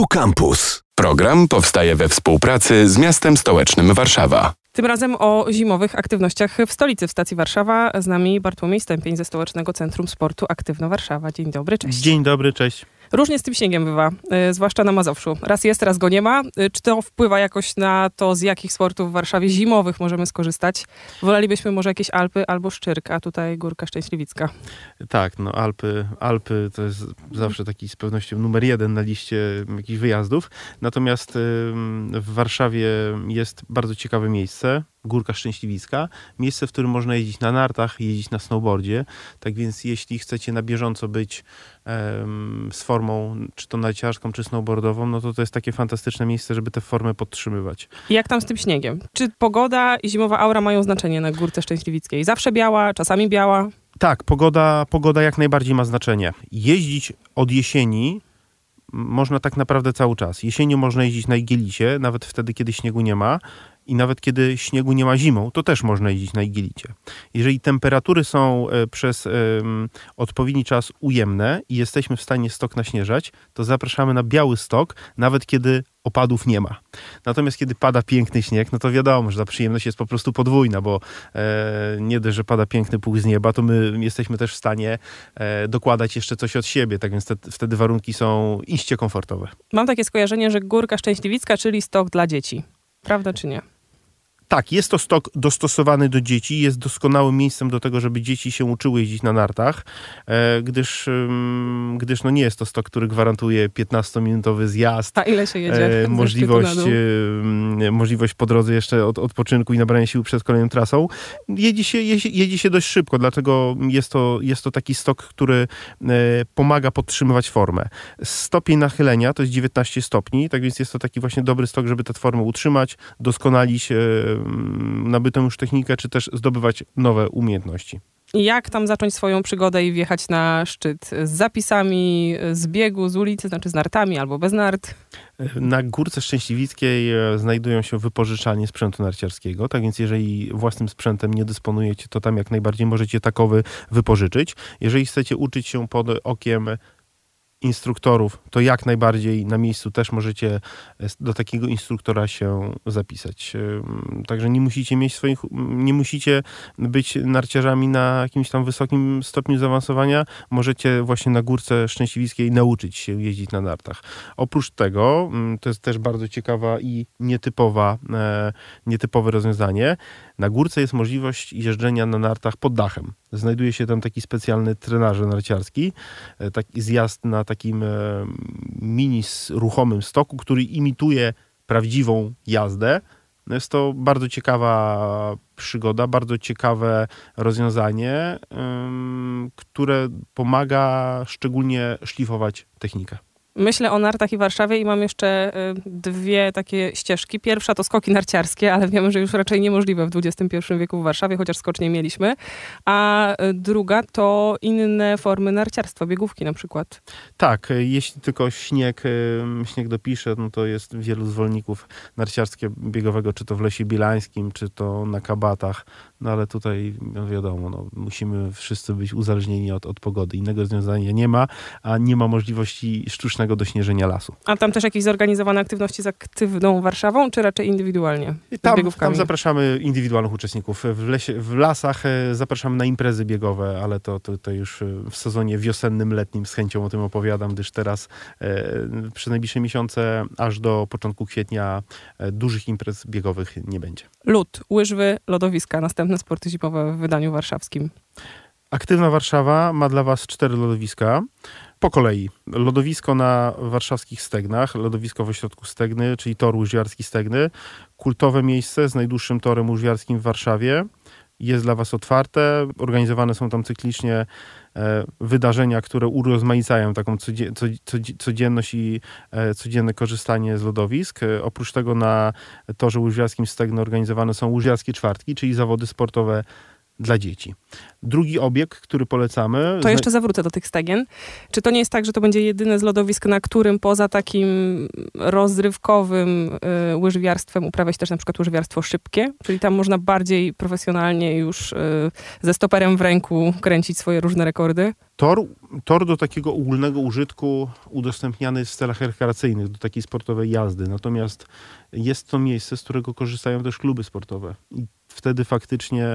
Tu Campus. Program powstaje we współpracy z miastem stołecznym Warszawa. Tym razem o zimowych aktywnościach w stolicy, w stacji Warszawa. Z nami Bartłomiej Stępień ze Stołecznego Centrum Sportu Aktywno Warszawa. Dzień dobry, cześć. Dzień dobry, cześć. Różnie z tym śniegiem bywa, y, zwłaszcza na Mazowszu. Raz jest, raz go nie ma. Y, czy to wpływa jakoś na to, z jakich sportów w Warszawie zimowych możemy skorzystać? Wolelibyśmy może jakieś Alpy albo Szczyrk, a tutaj Górka Szczęśliwicka. Tak, no Alpy, Alpy to jest zawsze taki z pewnością numer jeden na liście jakichś wyjazdów. Natomiast w Warszawie jest bardzo ciekawe miejsce, Górka Szczęśliwicka. Miejsce, w którym można jeździć na nartach, jeździć na snowboardzie. Tak więc jeśli chcecie na bieżąco być um, z formą, czy to narciarską, czy snowboardową, no to to jest takie fantastyczne miejsce, żeby tę formę podtrzymywać. I jak tam z tym śniegiem? Czy pogoda i zimowa aura mają znaczenie na Górce Szczęśliwickiej? Zawsze biała, czasami biała? Tak, pogoda, pogoda jak najbardziej ma znaczenie. Jeździć od jesieni można tak naprawdę cały czas. Jesienią można jeździć na Igielicie, nawet wtedy, kiedy śniegu nie ma i nawet kiedy śniegu nie ma zimą, to też można jeździć na Igilicie. Jeżeli temperatury są e, przez odpowiedni czas ujemne i jesteśmy w stanie stok naśnieżać, to zapraszamy na biały stok, nawet kiedy opadów nie ma. Natomiast kiedy pada piękny śnieg, no to wiadomo, że ta przyjemność jest po prostu podwójna, bo e, nie dość, że pada piękny puch z nieba, to my jesteśmy też w stanie e, dokładać jeszcze coś od siebie, tak więc te, wtedy warunki są iście komfortowe. Mam takie skojarzenie, że Górka Szczęśliwicka, czyli stok dla dzieci. Prawda czy nie? Tak, jest to stok dostosowany do dzieci, jest doskonałym miejscem do tego, żeby dzieci się uczyły jeździć na nartach, e, gdyż, gdyż no nie jest to stok, który gwarantuje 15-minutowy zjazd. A ile się jedzie? E, możliwość, możliwość po drodze jeszcze od, odpoczynku i nabrania sił przed kolejną trasą. Jedzie się, jedzie, jedzie się dość szybko, dlatego jest to, jest to taki stok, który e, pomaga podtrzymywać formę. Stopień nachylenia to jest 19 stopni, tak więc jest to taki właśnie dobry stok, żeby tę formę utrzymać, doskonalić nabytą już technikę, czy też zdobywać nowe umiejętności. Jak tam zacząć swoją przygodę i wjechać na szczyt? Z zapisami z biegu, z ulicy, znaczy z nartami albo bez nart? Na Górce Szczęśliwickiej e, znajdują się wypożyczalnie sprzętu narciarskiego, tak więc jeżeli własnym sprzętem nie dysponujecie, to tam jak najbardziej możecie takowy wypożyczyć. Jeżeli chcecie uczyć się pod okiem instruktorów, to jak najbardziej na miejscu też możecie e, do takiego instruktora się zapisać. Także nie musicie mieć swoich, nie musicie być narciarzami na jakimś tam wysokim stopniu zaawansowania. Możecie właśnie na górce szczęśliwickiej nauczyć się jeździć na nartach. Oprócz tego, to jest też bardzo ciekawa i nietypowa, e, nietypowe rozwiązanie. Na górce jest możliwość jeżdżenia na nartach pod dachem. Znajduje się tam taki specjalny trenażer narciarski, e, taki zjazd na takim e, mini ruchomym stoku, który imituje prawdziwą jazdę. No jest to bardzo ciekawa przygoda, bardzo ciekawe rozwiązanie, które pomaga szczególnie szlifować technikę. Myślę o nartach i Warszawie i mam jeszcze y, dwie takie ścieżki. Pierwsza to skoki narciarskie, ale wiemy, że już raczej niemożliwe w XXI wieku w Warszawie, chociaż skocznie mieliśmy. A y, druga to inne formy narciarstwa, biegówki na przykład. Tak, y, jeśli tylko śnieg, śnieg dopisze, no to jest wielu zwolenników narciarskiego biegowego, czy to w Lesie Bielańskim, czy to na Kabatach. No ale tutaj no wiadomo, no, musimy wszyscy być uzależnieni od, od pogody. Innego rozwiązania nie ma, a nie ma możliwości sztucznego dośnieżenia lasu. A tam też jakieś zorganizowane aktywności z aktywną Warszawą, czy raczej indywidualnie? Tam, tam zapraszamy indywidualnych uczestników. W, lesie, w lasach e, zapraszamy na imprezy biegowe, ale to, to, to już e, w sezonie wiosennym, letnim z chęcią o tym opowiadam, gdyż teraz e, przez najbliższe miesiące, aż do początku kwietnia e, dużych imprez biegowych nie będzie. Lód, łyżwy, lodowiska, następne sporty zimowe w wydaniu warszawskim. Aktywna Warszawa ma dla Was cztery lodowiska. Po kolei. Lodowisko na warszawskich Stegnach, lodowisko w ośrodku Stegny, czyli tor łyżwiarski Stegny. Kultowe miejsce z najdłuższym torem łyżwiarskim w Warszawie. Jest dla Was otwarte. Organizowane są tam cyklicznie e, wydarzenia, które urozmaicają taką codzienność i e, codzienne korzystanie z lodowisk. E, oprócz tego na torze łyżwiarskim Stegny organizowane są łyżwiarskie czwartki, czyli zawody sportowe dla dzieci. Drugi obiekt, który polecamy. To jeszcze zawrócę do tych stegien. Czy to nie jest tak, że to będzie jedyne z lodowisk, na którym poza takim rozrywkowym y, łyżwiarstwem uprawiać też na przykład łyżwiarstwo szybkie? Czyli tam można bardziej profesjonalnie już y, ze stoperem w ręku kręcić swoje różne rekordy? Tor, tor do takiego ogólnego użytku udostępniany jest w celach rekreacyjnych, do takiej sportowej jazdy. Natomiast jest to miejsce, z którego korzystają też kluby sportowe. I wtedy faktycznie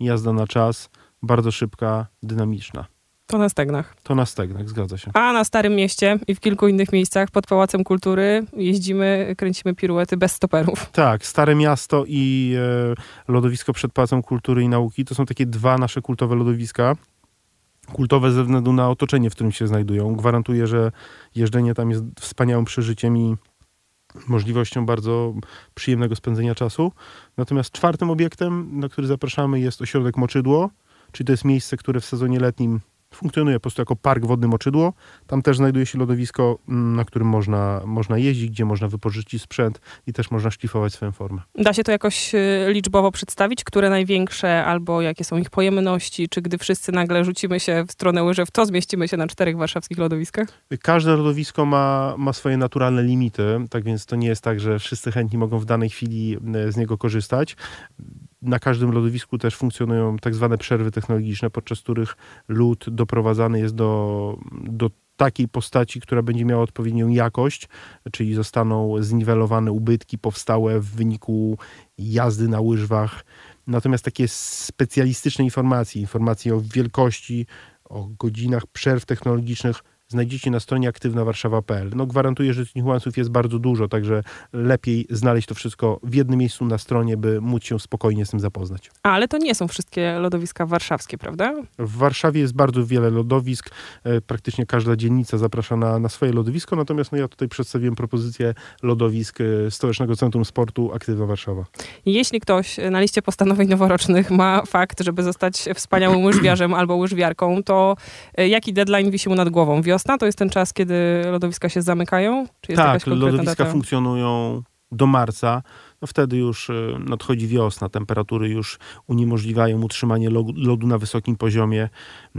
jazda na czas, bardzo szybka, dynamiczna. To na stegnach. To na stegnach, zgadza się. A na Starym Mieście i w kilku innych miejscach pod Pałacem Kultury jeździmy, kręcimy piruety bez stoperów. Tak, Stare Miasto i e, lodowisko przed Pałacem Kultury i Nauki to są takie dwa nasze kultowe lodowiska. Kultowe ze względu na otoczenie, w którym się znajdują. Gwarantuję, że jeżdżenie tam jest wspaniałym przeżyciem i możliwością bardzo przyjemnego spędzenia czasu. Natomiast czwartym obiektem, na który zapraszamy jest ośrodek Moczydło, czyli to jest miejsce, które w sezonie letnim funkcjonuje po prostu jako park wodny Moczydło. Tam też znajduje się lodowisko, mm, na którym można, można jeździć, gdzie można wypożyczyć sprzęt i też można szlifować swoją formę. Da się to jakoś y, liczbowo przedstawić, które największe albo jakie są ich pojemności, czy gdy wszyscy nagle rzucimy się w stronę łyżew, to zmieścimy się na czterech warszawskich lodowiskach? Każde lodowisko ma, ma swoje naturalne limity, tak więc to nie jest tak, że wszyscy chętni mogą w danej chwili e, z niego korzystać na każdym lodowisku też funkcjonują tak zwane przerwy technologiczne, podczas których lód doprowadzany jest do, do takiej postaci, która będzie miała odpowiednią jakość, czyli zostaną zniwelowane ubytki powstałe w wyniku jazdy na łyżwach. Natomiast takie specjalistyczne informacje, informacje o wielkości, o godzinach przerw technologicznych znajdziecie na stronie aktywnawarszawa.pl. No gwarantuję, że tych niuansów jest bardzo dużo, także lepiej znaleźć to wszystko w jednym miejscu na stronie, by móc się spokojnie z tym zapoznać. Ale to nie są wszystkie lodowiska warszawskie, prawda? W Warszawie jest bardzo wiele lodowisk, e, praktycznie każda dzielnica zaprasza na, na swoje lodowisko, natomiast no ja tutaj przedstawiłem propozycję lodowisk e, Stołecznego Centrum Sportu Aktywna Warszawa. Jeśli ktoś na liście postanowień noworocznych ma fakt, żeby zostać wspaniałym łyżwiarzem albo łyżwiarką, to e, jaki deadline wisi mu nad głową? Wiosna? To jest ten czas, kiedy lodowiska się zamykają? tak, lodowiska data? funkcjonują do marca. No wtedy już y, nadchodzi wiosna, temperatury już uniemożliwiają utrzymanie lodu na wysokim poziomie.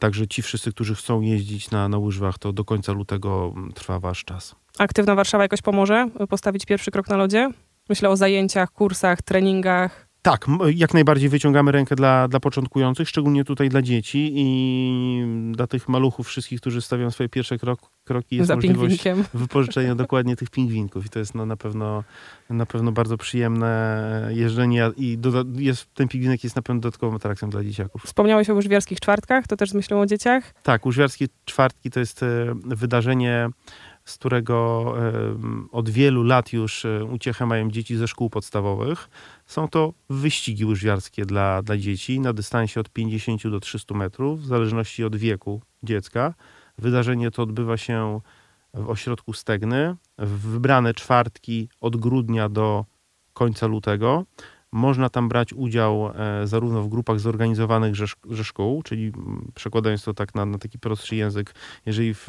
Także ci wszyscy, którzy chcą jeździć na, na łyżwach, to do końca lutego mm, trwa wasz czas. Aktywna Warszawa jakoś pomoże postawić pierwszy krok na lodzie? Myślę o zajęciach, kursach, treningach. Tak, jak najbardziej wyciągamy rękę dla, dla początkujących, szczególnie tutaj dla dzieci i dla tych maluchów wszystkich, którzy stawiają swoje pierwsze krok, kroki, jest Za możliwość wypożyczenia dokładnie tych pingwinków i to jest no, na, pewno, na pewno bardzo przyjemne jeżdżenie i doda- jest, ten pingwinek jest na pewno dodatkową atrakcją dla dzieciaków. Wspomniałeś o łyżwiarskich czwartkach, to też z myślą o dzieciach? Tak, łyżwiarskie czwartki to jest e, wydarzenie z którego od wielu lat już e, uciechę mają dzieci ze szkół podstawowych. Są to wyścigi łyżwiarskie dla, dla dzieci na dystansie od 50 do 300 metrów, w zależności od wieku dziecka. Wydarzenie to odbywa się w ośrodku Stegny, w wybrane czwartki od grudnia do końca lutego. Można tam brać udział e, zarówno w grupach zorganizowanych ze szkół, czyli przekładając to tak na, na taki prostszy język, jeżeli w,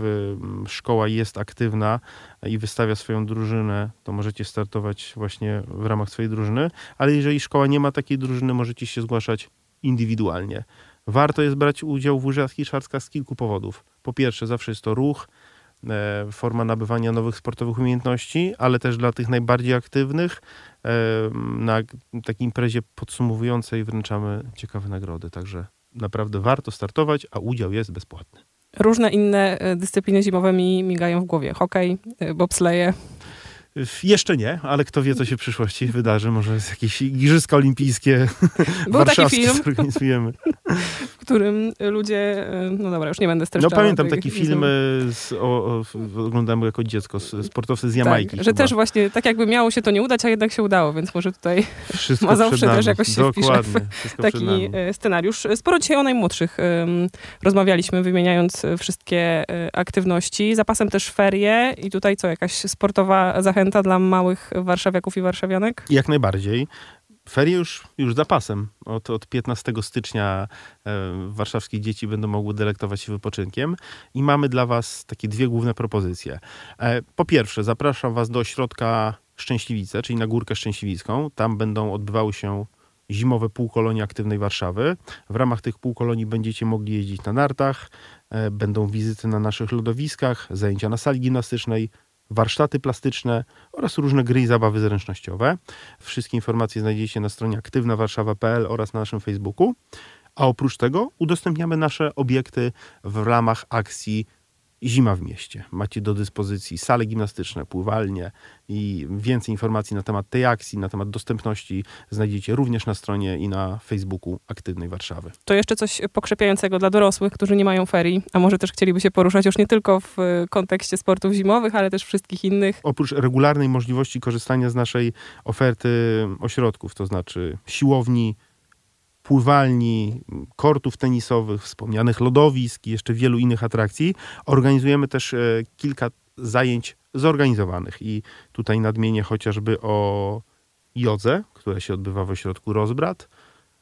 szkoła jest aktywna i wystawia swoją drużynę, to możecie startować właśnie w ramach swojej drużyny, ale jeżeli szkoła nie ma takiej drużyny, możecie się zgłaszać indywidualnie. Warto jest brać udział w łyżwiarskich szarskach z kilku powodów. Po pierwsze, zawsze jest to ruch, E, forma nabywania nowych sportowych umiejętności, ale też dla tych najbardziej aktywnych na takiej imprezie podsumowującej wręczamy ciekawe nagrody. Także naprawdę warto startować, a udział jest bezpłatny. Różne inne e, dyscypliny zimowe mi migają w głowie. Hokej, bobsleje. Jeszcze nie, ale kto wie, co się w przyszłości wydarzy. Może jakieś igrzyska olimpijskie Był taki film, zorganizujemy. w którym ludzie, no dobra, już nie będę streszczała. No pamiętam taki film, z, o, o, oglądałem jako dziecko, sportowcy z Jamajki. Tak, że też właśnie, tak jakby miało się to nie udać, a jednak się udało, więc może tutaj Wszystko Mazowszy też jakoś się Dokładnie. wpisze w taki e, scenariusz. Sporo dzisiaj o najmłodszych rozmawialiśmy, wymieniając e, wszystkie e, aktywności. Zapasem też ferie i tutaj co, jakaś sportowa zachęta zachęta dla małych warszawiaków i warszawianek? Jak najbardziej. Ferie już, już zapasem. Od, od 15 stycznia e, warszawskie dzieci będą mogły delektować się wypoczynkiem i mamy dla Was takie dwie główne propozycje. E, po pierwsze, zapraszam Was do ośrodka Szczęśliwice, czyli na Górkę Szczęśliwicką. Tam będą odbywały się zimowe półkolonie aktywnej Warszawy. W ramach tych półkolonii będziecie mogli jeździć na nartach, e, będą wizyty na naszych lodowiskach, zajęcia na sali gimnastycznej, warsztaty plastyczne oraz różne gry i zabawy zręcznościowe. Wszystkie informacje znajdziecie na stronie aktywnawarszawa.pl oraz na naszym Facebooku. A oprócz tego udostępniamy nasze obiekty w ramach akcji Zima w mieście. Macie do dyspozycji sale gimnastyczne, pływalnie i więcej informacji na temat tej akcji, na temat dostępności znajdziecie również na stronie i na Facebooku Aktywnej Warszawy. To jeszcze coś pokrzepiającego dla dorosłych, którzy nie mają ferii, a może też chcieliby się poruszać już nie tylko w e, kontekście sportów zimowych, ale też wszystkich innych. Oprócz regularnej możliwości korzystania z naszej oferty ośrodków, to znaczy siłowni, pływalni, kortów tenisowych, wspomnianych lodowisk i jeszcze wielu innych atrakcji. Organizujemy też e, kilka zajęć zorganizowanych i tutaj nadmienię chociażby o jodze, która się odbywa w ośrodku Rozbrat,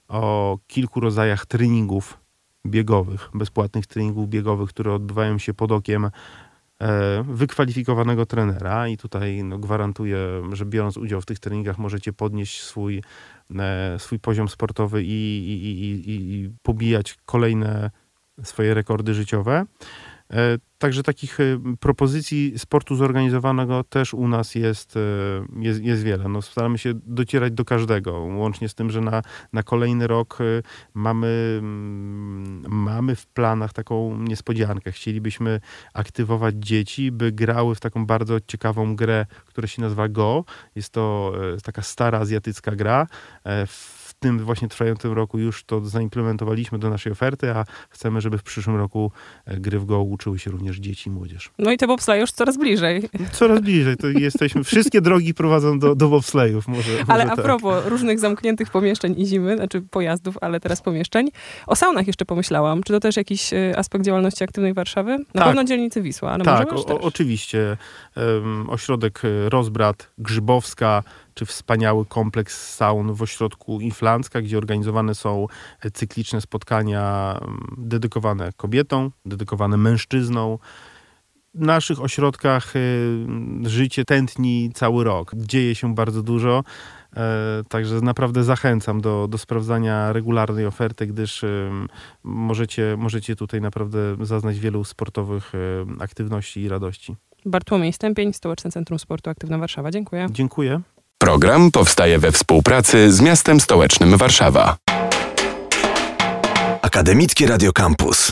o kilku rodzajach treningów biegowych, bezpłatnych treningów biegowych, które odbywają się pod okiem wykwalifikowanego trenera i tutaj no, gwarantuję, że biorąc udział w tych treningach możecie podnieść swój E, swój poziom sportowy i, i, i, i pobijać kolejne swoje rekordy życiowe. E, także takich e, propozycji sportu zorganizowanego też u nas jest, jest, jest wiele. No, staramy się docierać do każdego, łącznie z tym, że na, na kolejny rok mamy, mm, mamy w planach taką niespodziankę. Chcielibyśmy aktywować dzieci, by grały w taką bardzo ciekawą grę, która się nazywa Go. Jest to taka stara azjatycka gra. W tym właśnie trwającym roku już to zaimplementowaliśmy do naszej oferty, a chcemy, żeby w przyszłym roku e, gry w Go uczyły się również dzieci i młodzież. No i te bobsleje już coraz bliżej. Coraz bliżej. To jesteśmy, wszystkie drogi prowadzą do, do bobslejów. Może, ale może a tak. propos różnych zamkniętych pomieszczeń i zimy, znaczy pojazdów, ale teraz pomieszczeń, o saunach jeszcze pomyślałam. Czy to też jakiś e, aspekt działalności aktywnej Warszawy? Na tak. pewno dzielnicy Wisła, ale tak, może o, oczywiście. Um, ośrodek e, Rozbrat, Grzybowska, czy wspaniały kompleks saun w ośrodku Inflancka, gdzie organizowane są cykliczne spotkania mm, dedykowane kobietom, dedykowane mężczyznom. W naszych ośrodkach y, życie tętni cały rok. Dzieje się bardzo dużo. E, także naprawdę zachęcam do, do sprawdzania regularnej oferty, gdyż możecie, możecie tutaj naprawdę zaznać wielu sportowych y, aktywności i radości. Bartłomiej Stępień, Stołeczne Centrum Sportu Aktywna Warszawa. Dziękuję. Dziękuję. Program powstaje we współpracy z miastem stołecznym Warszawa. Akademickie Radio Campus.